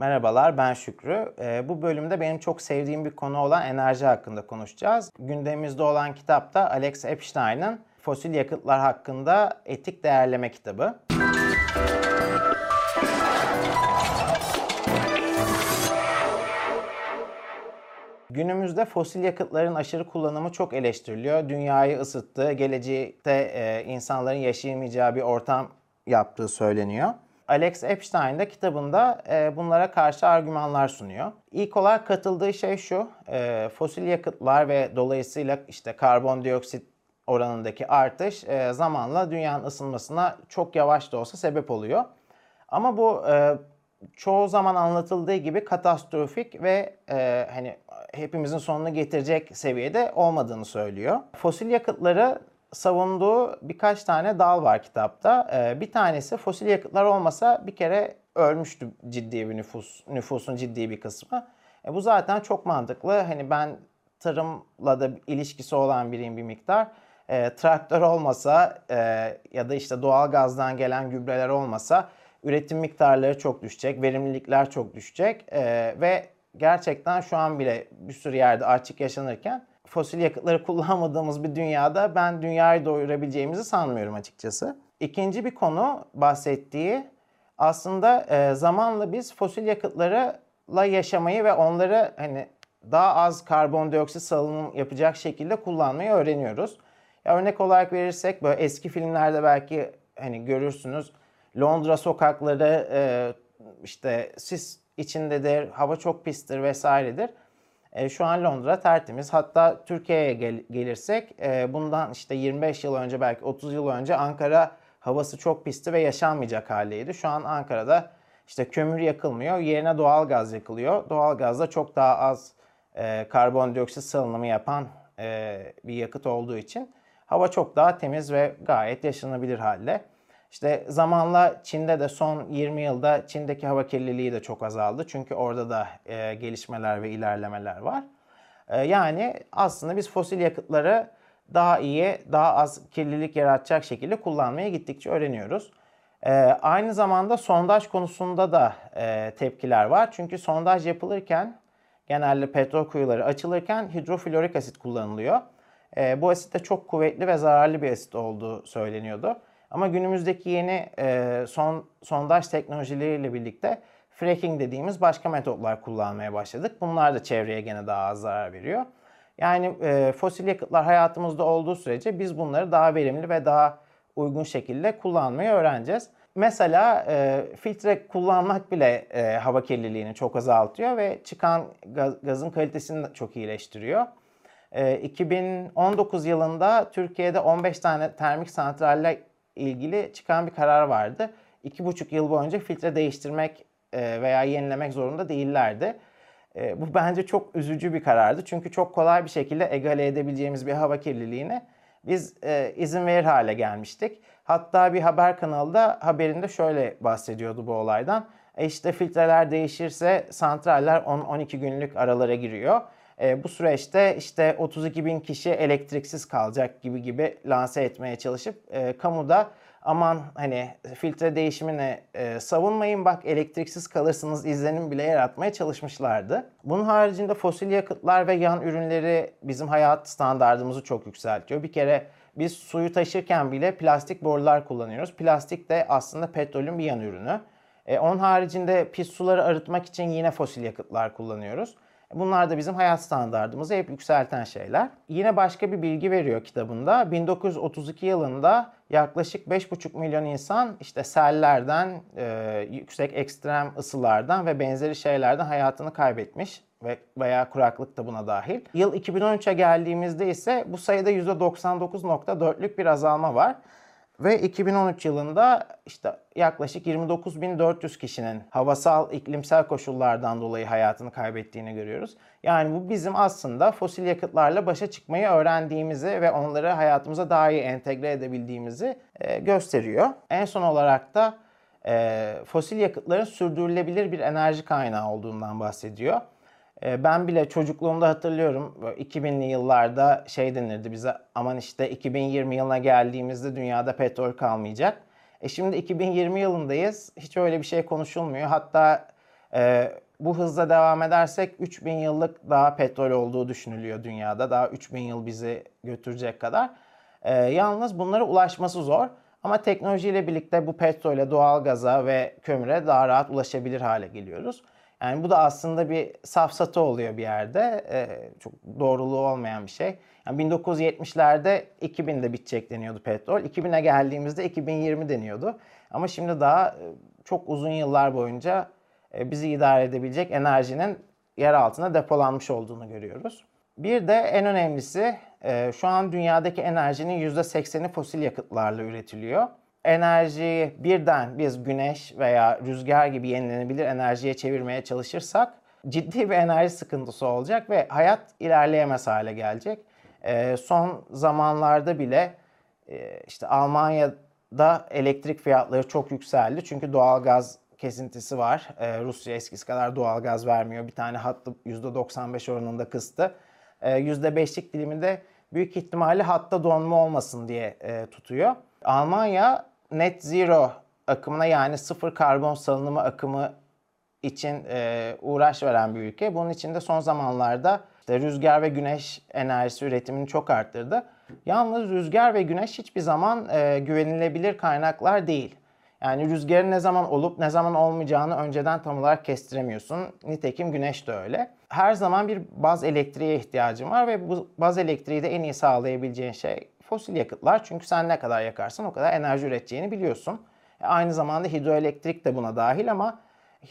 Merhabalar ben Şükrü. Ee, bu bölümde benim çok sevdiğim bir konu olan enerji hakkında konuşacağız. Gündemimizde olan kitap da Alex Epstein'ın Fosil Yakıtlar Hakkında Etik Değerleme kitabı. Günümüzde fosil yakıtların aşırı kullanımı çok eleştiriliyor. Dünyayı ısıttı, gelecekte e, insanların yaşayamayacağı bir ortam yaptığı söyleniyor. Alex Epstein de kitabında e, bunlara karşı argümanlar sunuyor. İlk olarak katıldığı şey şu, e, fosil yakıtlar ve dolayısıyla işte karbondioksit oranındaki artış e, zamanla dünyanın ısınmasına çok yavaş da olsa sebep oluyor. Ama bu çoğu zaman anlatıldığı gibi katastrofik ve hani hepimizin sonunu getirecek seviyede olmadığını söylüyor. Fosil yakıtları savunduğu birkaç tane dal var kitapta. E, bir tanesi fosil yakıtlar olmasa bir kere ölmüştü ciddi bir nüfus, nüfusun ciddi bir kısmı. E, bu zaten çok mantıklı. Hani ben tarımla da ilişkisi olan biriyim bir miktar. E, traktör olmasa e, ya da işte doğal gazdan gelen gübreler olmasa üretim miktarları çok düşecek, verimlilikler çok düşecek e, ve gerçekten şu an bile bir sürü yerde açık yaşanırken fosil yakıtları kullanmadığımız bir dünyada ben dünyayı doyurabileceğimizi sanmıyorum açıkçası. İkinci bir konu bahsettiği aslında e, zamanla biz fosil yakıtlarla yaşamayı ve onları hani daha az karbondioksit salınım yapacak şekilde kullanmayı öğreniyoruz. Ya örnek olarak verirsek böyle eski filmlerde belki hani görürsünüz Londra sokakları e, işte sis içindedir, hava çok pistir vesairedir. E, şu an Londra tertemiz. Hatta Türkiye'ye gel- gelirsek e, bundan işte 25 yıl önce belki 30 yıl önce Ankara havası çok pisti ve yaşanmayacak haldeydi. Şu an Ankara'da işte kömür yakılmıyor, yerine doğal gaz yakılıyor. Doğal gaz da çok daha az e, karbondioksit salınımı yapan e, bir yakıt olduğu için hava çok daha temiz ve gayet yaşanabilir halde. İşte zamanla Çin'de de son 20 yılda Çin'deki hava kirliliği de çok azaldı. Çünkü orada da e, gelişmeler ve ilerlemeler var. E, yani aslında biz fosil yakıtları daha iyi, daha az kirlilik yaratacak şekilde kullanmaya gittikçe öğreniyoruz. E, aynı zamanda sondaj konusunda da e, tepkiler var. Çünkü sondaj yapılırken genelde petrol kuyuları açılırken hidroflorik asit kullanılıyor. E, bu asit de çok kuvvetli ve zararlı bir asit olduğu söyleniyordu. Ama günümüzdeki yeni e, son sondaj teknolojileriyle birlikte fracking dediğimiz başka metotlar kullanmaya başladık. Bunlar da çevreye gene daha az zarar veriyor. Yani e, fosil yakıtlar hayatımızda olduğu sürece biz bunları daha verimli ve daha uygun şekilde kullanmayı öğreneceğiz. Mesela e, filtre kullanmak bile e, hava kirliliğini çok azaltıyor ve çıkan gaz, gazın kalitesini çok iyileştiriyor. E, 2019 yılında Türkiye'de 15 tane termik santralle ilgili çıkan bir karar vardı. 2,5 yıl boyunca filtre değiştirmek e, veya yenilemek zorunda değillerdi. E, bu bence çok üzücü bir karardı. Çünkü çok kolay bir şekilde egale edebileceğimiz bir hava kirliliğine biz e, izin verir hale gelmiştik. Hatta bir haber kanalı da haberinde şöyle bahsediyordu bu olaydan. E işte filtreler değişirse santraller 10-12 günlük aralara giriyor. E, bu süreçte işte 32 bin kişi elektriksiz kalacak gibi gibi lanse etmeye çalışıp e, kamuda aman hani filtre değişimini e, savunmayın bak elektriksiz kalırsınız izlenim bile yaratmaya çalışmışlardı. Bunun haricinde fosil yakıtlar ve yan ürünleri bizim hayat standartımızı çok yükseltiyor. Bir kere biz suyu taşırken bile plastik borular kullanıyoruz. Plastik de aslında petrolün bir yan ürünü. E, onun haricinde pis suları arıtmak için yine fosil yakıtlar kullanıyoruz. Bunlar da bizim hayat standartımızı hep yükselten şeyler. Yine başka bir bilgi veriyor kitabında. 1932 yılında yaklaşık 5,5 milyon insan işte sellerden, e, yüksek ekstrem ısılardan ve benzeri şeylerden hayatını kaybetmiş ve veya kuraklık da buna dahil. Yıl 2013'e geldiğimizde ise bu sayıda %99.4'lük bir azalma var. Ve 2013 yılında işte yaklaşık 29.400 kişinin havasal, iklimsel koşullardan dolayı hayatını kaybettiğini görüyoruz. Yani bu bizim aslında fosil yakıtlarla başa çıkmayı öğrendiğimizi ve onları hayatımıza daha iyi entegre edebildiğimizi e, gösteriyor. En son olarak da e, fosil yakıtların sürdürülebilir bir enerji kaynağı olduğundan bahsediyor. E, ben bile çocukluğumda hatırlıyorum 2000'li yıllarda şey denirdi bize aman işte 2020 yılına geldiğimizde dünyada petrol kalmayacak. E şimdi 2020 yılındayız. Hiç öyle bir şey konuşulmuyor. Hatta E, bu hızla devam edersek 3000 yıllık daha petrol olduğu düşünülüyor dünyada. Daha 3000 yıl bizi götürecek kadar. E, yalnız bunlara ulaşması zor. Ama teknolojiyle birlikte bu petrole, doğalgaza ve kömüre daha rahat ulaşabilir hale geliyoruz. Yani bu da aslında bir safsata oluyor bir yerde. Ee, çok doğruluğu olmayan bir şey. Yani 1970'lerde 2000'de bitecek deniyordu petrol. 2000'e geldiğimizde 2020 deniyordu. Ama şimdi daha e, çok uzun yıllar boyunca e, bizi idare edebilecek enerjinin yer altına depolanmış olduğunu görüyoruz. Bir de en önemlisi e, şu an dünyadaki enerjinin %80'i fosil yakıtlarla üretiliyor. Enerjiyi birden biz güneş veya rüzgar gibi yenilenebilir enerjiye çevirmeye çalışırsak ciddi bir enerji sıkıntısı olacak ve hayat ilerleyemez hale gelecek. E, son zamanlarda bile e, işte Almanya'da elektrik fiyatları çok yükseldi. Çünkü doğalgaz kesintisi var. Rusya eskisi kadar doğalgaz vermiyor. Bir tane hattı %95 oranında kıstı. %5'lik diliminde büyük ihtimalle hatta donma olmasın diye e, tutuyor. Almanya net zero akımına yani sıfır karbon salınımı akımı için e, uğraş veren bir ülke. Bunun için de son zamanlarda işte rüzgar ve güneş enerjisi üretimini çok arttırdı. Yalnız rüzgar ve güneş hiçbir zaman e, güvenilebilir kaynaklar değil. Yani rüzgarın ne zaman olup ne zaman olmayacağını önceden tam olarak kestiremiyorsun. Nitekim güneş de öyle. Her zaman bir baz elektriğe ihtiyacın var ve bu baz elektriği de en iyi sağlayabileceğin şey fosil yakıtlar. Çünkü sen ne kadar yakarsan o kadar enerji üreteceğini biliyorsun. E, aynı zamanda hidroelektrik de buna dahil ama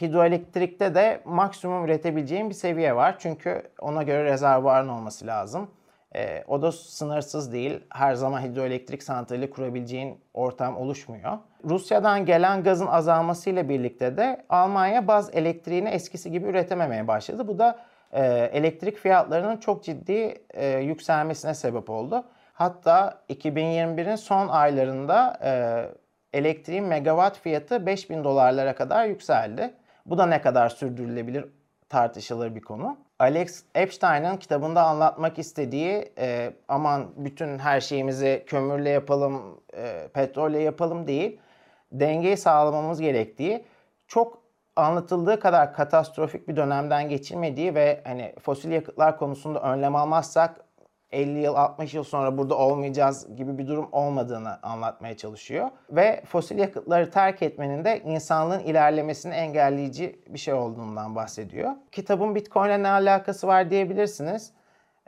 hidroelektrikte de maksimum üretebileceğin bir seviye var. Çünkü ona göre rezervuarın olması lazım. E, o da sınırsız değil. Her zaman hidroelektrik santrali kurabileceğin ortam oluşmuyor. Rusya'dan gelen gazın azalmasıyla birlikte de Almanya baz elektriğini eskisi gibi üretememeye başladı. Bu da e, elektrik fiyatlarının çok ciddi e, yükselmesine sebep oldu. Hatta 2021'in son aylarında e, elektriğin megawatt fiyatı 5000 dolarlara kadar yükseldi. Bu da ne kadar sürdürülebilir tartışılır bir konu. Alex Epstein'ın kitabında anlatmak istediği e, aman bütün her şeyimizi kömürle yapalım, e, petrolle yapalım değil, dengeyi sağlamamız gerektiği, çok anlatıldığı kadar katastrofik bir dönemden geçirmediği ve hani fosil yakıtlar konusunda önlem almazsak 50 yıl 60 yıl sonra burada olmayacağız gibi bir durum olmadığını anlatmaya çalışıyor. Ve fosil yakıtları terk etmenin de insanlığın ilerlemesini engelleyici bir şey olduğundan bahsediyor. Kitabın Bitcoin'e ne alakası var diyebilirsiniz.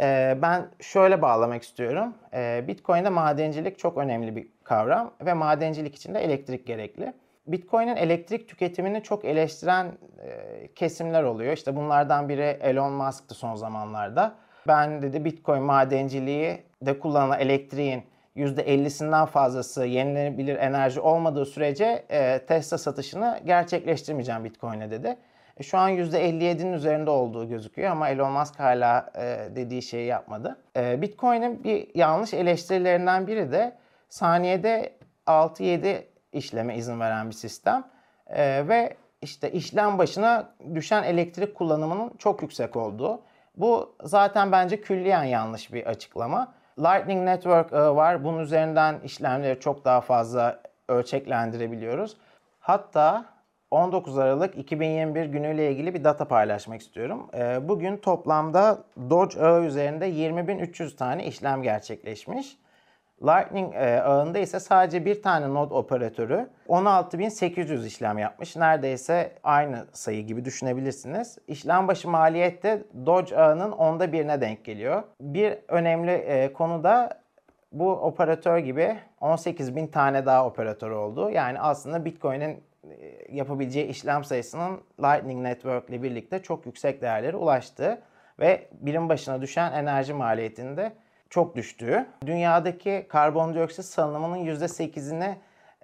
Ee, ben şöyle bağlamak istiyorum. Ee, Bitcoin'de madencilik çok önemli bir kavram ve madencilik için de elektrik gerekli. Bitcoin'in elektrik tüketimini çok eleştiren e, kesimler oluyor. İşte bunlardan biri Elon Musk'tı son zamanlarda. Ben dedi Bitcoin madenciliği de kullanılan elektriğin %50'sinden fazlası yenilenebilir enerji olmadığı sürece e, Tesla satışını gerçekleştirmeyeceğim Bitcoin'e dedi. E, şu an %57'nin üzerinde olduğu gözüküyor ama Elon Musk hala e, dediği şeyi yapmadı. E, Bitcoin'in bir yanlış eleştirilerinden biri de saniyede 6-7 işleme izin veren bir sistem e, ve işte işlem başına düşen elektrik kullanımının çok yüksek olduğu. Bu zaten bence külliyen yanlış bir açıklama. Lightning Network ağı var. Bunun üzerinden işlemleri çok daha fazla ölçeklendirebiliyoruz. Hatta 19 Aralık 2021 günüyle ilgili bir data paylaşmak istiyorum. Ee, bugün toplamda Doge ağı üzerinde 20.300 tane işlem gerçekleşmiş. Lightning e, ağında ise sadece bir tane node operatörü 16.800 işlem yapmış. Neredeyse aynı sayı gibi düşünebilirsiniz. İşlem başı maliyet de Doge ağının onda birine denk geliyor. Bir önemli e, konu da bu operatör gibi 18.000 tane daha operatör oldu. Yani aslında Bitcoin'in e, yapabileceği işlem sayısının Lightning Network ile birlikte çok yüksek değerlere ulaştı ve birim başına düşen enerji maliyetinde çok düştüğü, dünyadaki karbondioksit salınımının %8'ini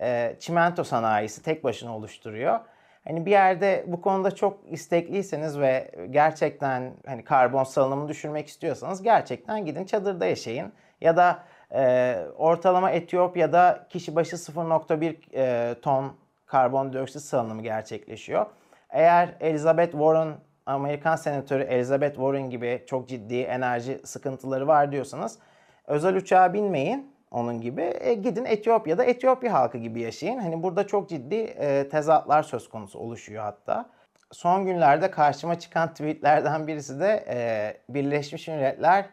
e, çimento sanayisi tek başına oluşturuyor. Hani bir yerde bu konuda çok istekliyseniz ve gerçekten hani karbon salınımını düşürmek istiyorsanız gerçekten gidin çadırda yaşayın. Ya da e, ortalama Etiyopya'da kişi başı 0.1 e, ton karbondioksit salınımı gerçekleşiyor. Eğer Elizabeth Warren Amerikan senatörü Elizabeth Warren gibi çok ciddi enerji sıkıntıları var diyorsanız özel uçağa binmeyin onun gibi. E, gidin Etiyopya'da Etiyopya halkı gibi yaşayın. Hani burada çok ciddi e, tezatlar söz konusu oluşuyor hatta. son günlerde karşıma çıkan tweetlerden birisi de e, Birleşmiş Milletler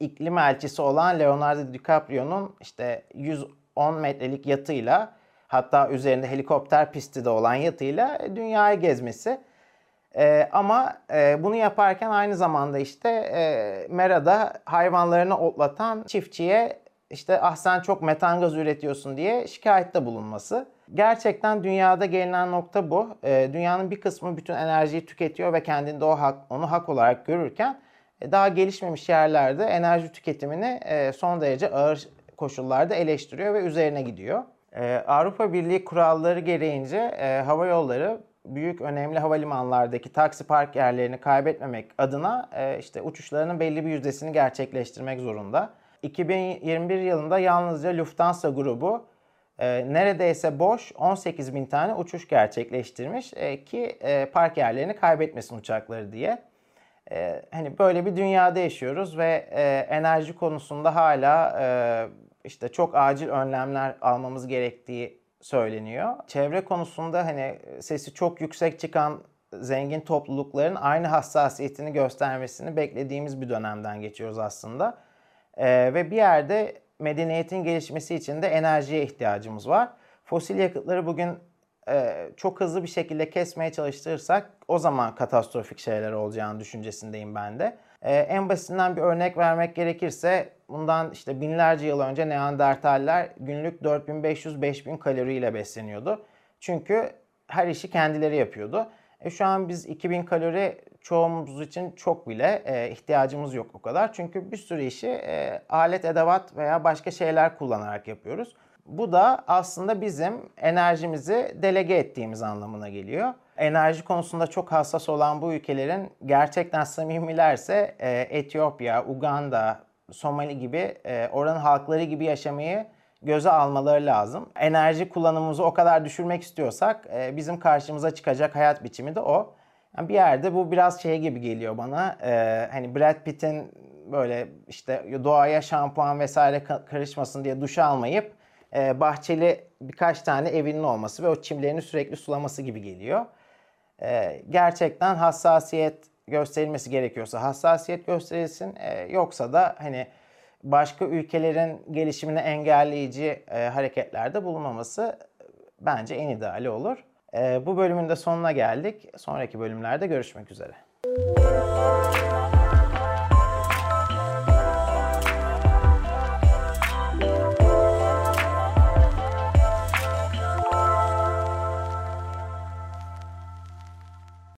iklim elçisi olan Leonardo DiCaprio'nun işte 110 metrelik yatıyla hatta üzerinde helikopter pisti de olan yatıyla dünyayı gezmesi. E, ama e, bunu yaparken aynı zamanda işte e, Mera'da hayvanlarını otlatan çiftçiye işte ah sen çok metan gaz üretiyorsun diye şikayette bulunması. Gerçekten dünyada gelinen nokta bu. E, dünyanın bir kısmı bütün enerjiyi tüketiyor ve kendinde o hak, onu hak olarak görürken e, daha gelişmemiş yerlerde enerji tüketimini e, son derece ağır koşullarda eleştiriyor ve üzerine gidiyor. E, Avrupa Birliği kuralları gereğince e, hava yolları büyük önemli havalimanlardaki taksi park yerlerini kaybetmemek adına e, işte uçuşlarının belli bir yüzdesini gerçekleştirmek zorunda. 2021 yılında yalnızca Lufthansa grubu e, neredeyse boş 18 bin tane uçuş gerçekleştirmiş e, ki e, park yerlerini kaybetmesin uçakları diye. E, hani böyle bir dünyada yaşıyoruz ve e, enerji konusunda hala e, işte çok acil önlemler almamız gerektiği söyleniyor. Çevre konusunda hani sesi çok yüksek çıkan zengin toplulukların aynı hassasiyetini göstermesini beklediğimiz bir dönemden geçiyoruz aslında. Ee, ve bir yerde medeniyetin gelişmesi için de enerjiye ihtiyacımız var. Fosil yakıtları bugün e, çok hızlı bir şekilde kesmeye çalıştırırsak o zaman katastrofik şeyler olacağını düşüncesindeyim ben de. E, en basitinden bir örnek vermek gerekirse bundan işte binlerce yıl önce Neandertaller günlük 4500-5000 kaloriyle besleniyordu. Çünkü her işi kendileri yapıyordu. E, şu an biz 2000 kalori çoğumuz için çok bile e, ihtiyacımız yok o kadar. Çünkü bir sürü işi e, alet, edevat veya başka şeyler kullanarak yapıyoruz. Bu da aslında bizim enerjimizi delege ettiğimiz anlamına geliyor. Enerji konusunda çok hassas olan bu ülkelerin gerçekten samimilerse e, Etiyopya, Uganda, Somali gibi e, oranın halkları gibi yaşamayı göze almaları lazım. Enerji kullanımımızı o kadar düşürmek istiyorsak e, bizim karşımıza çıkacak hayat biçimi de o. Yani bir yerde bu biraz şey gibi geliyor bana. E, hani Brad Pitt'in böyle işte doğaya şampuan vesaire karışmasın diye duş almayıp e, bahçeli birkaç tane evinin olması ve o çimlerini sürekli sulaması gibi geliyor. E, gerçekten hassasiyet gösterilmesi gerekiyorsa hassasiyet gösterilsin. E, yoksa da hani başka ülkelerin gelişimini engelleyici e, hareketlerde bulunmaması bence en ideali olur. E, bu bölümün de sonuna geldik. Sonraki bölümlerde görüşmek üzere.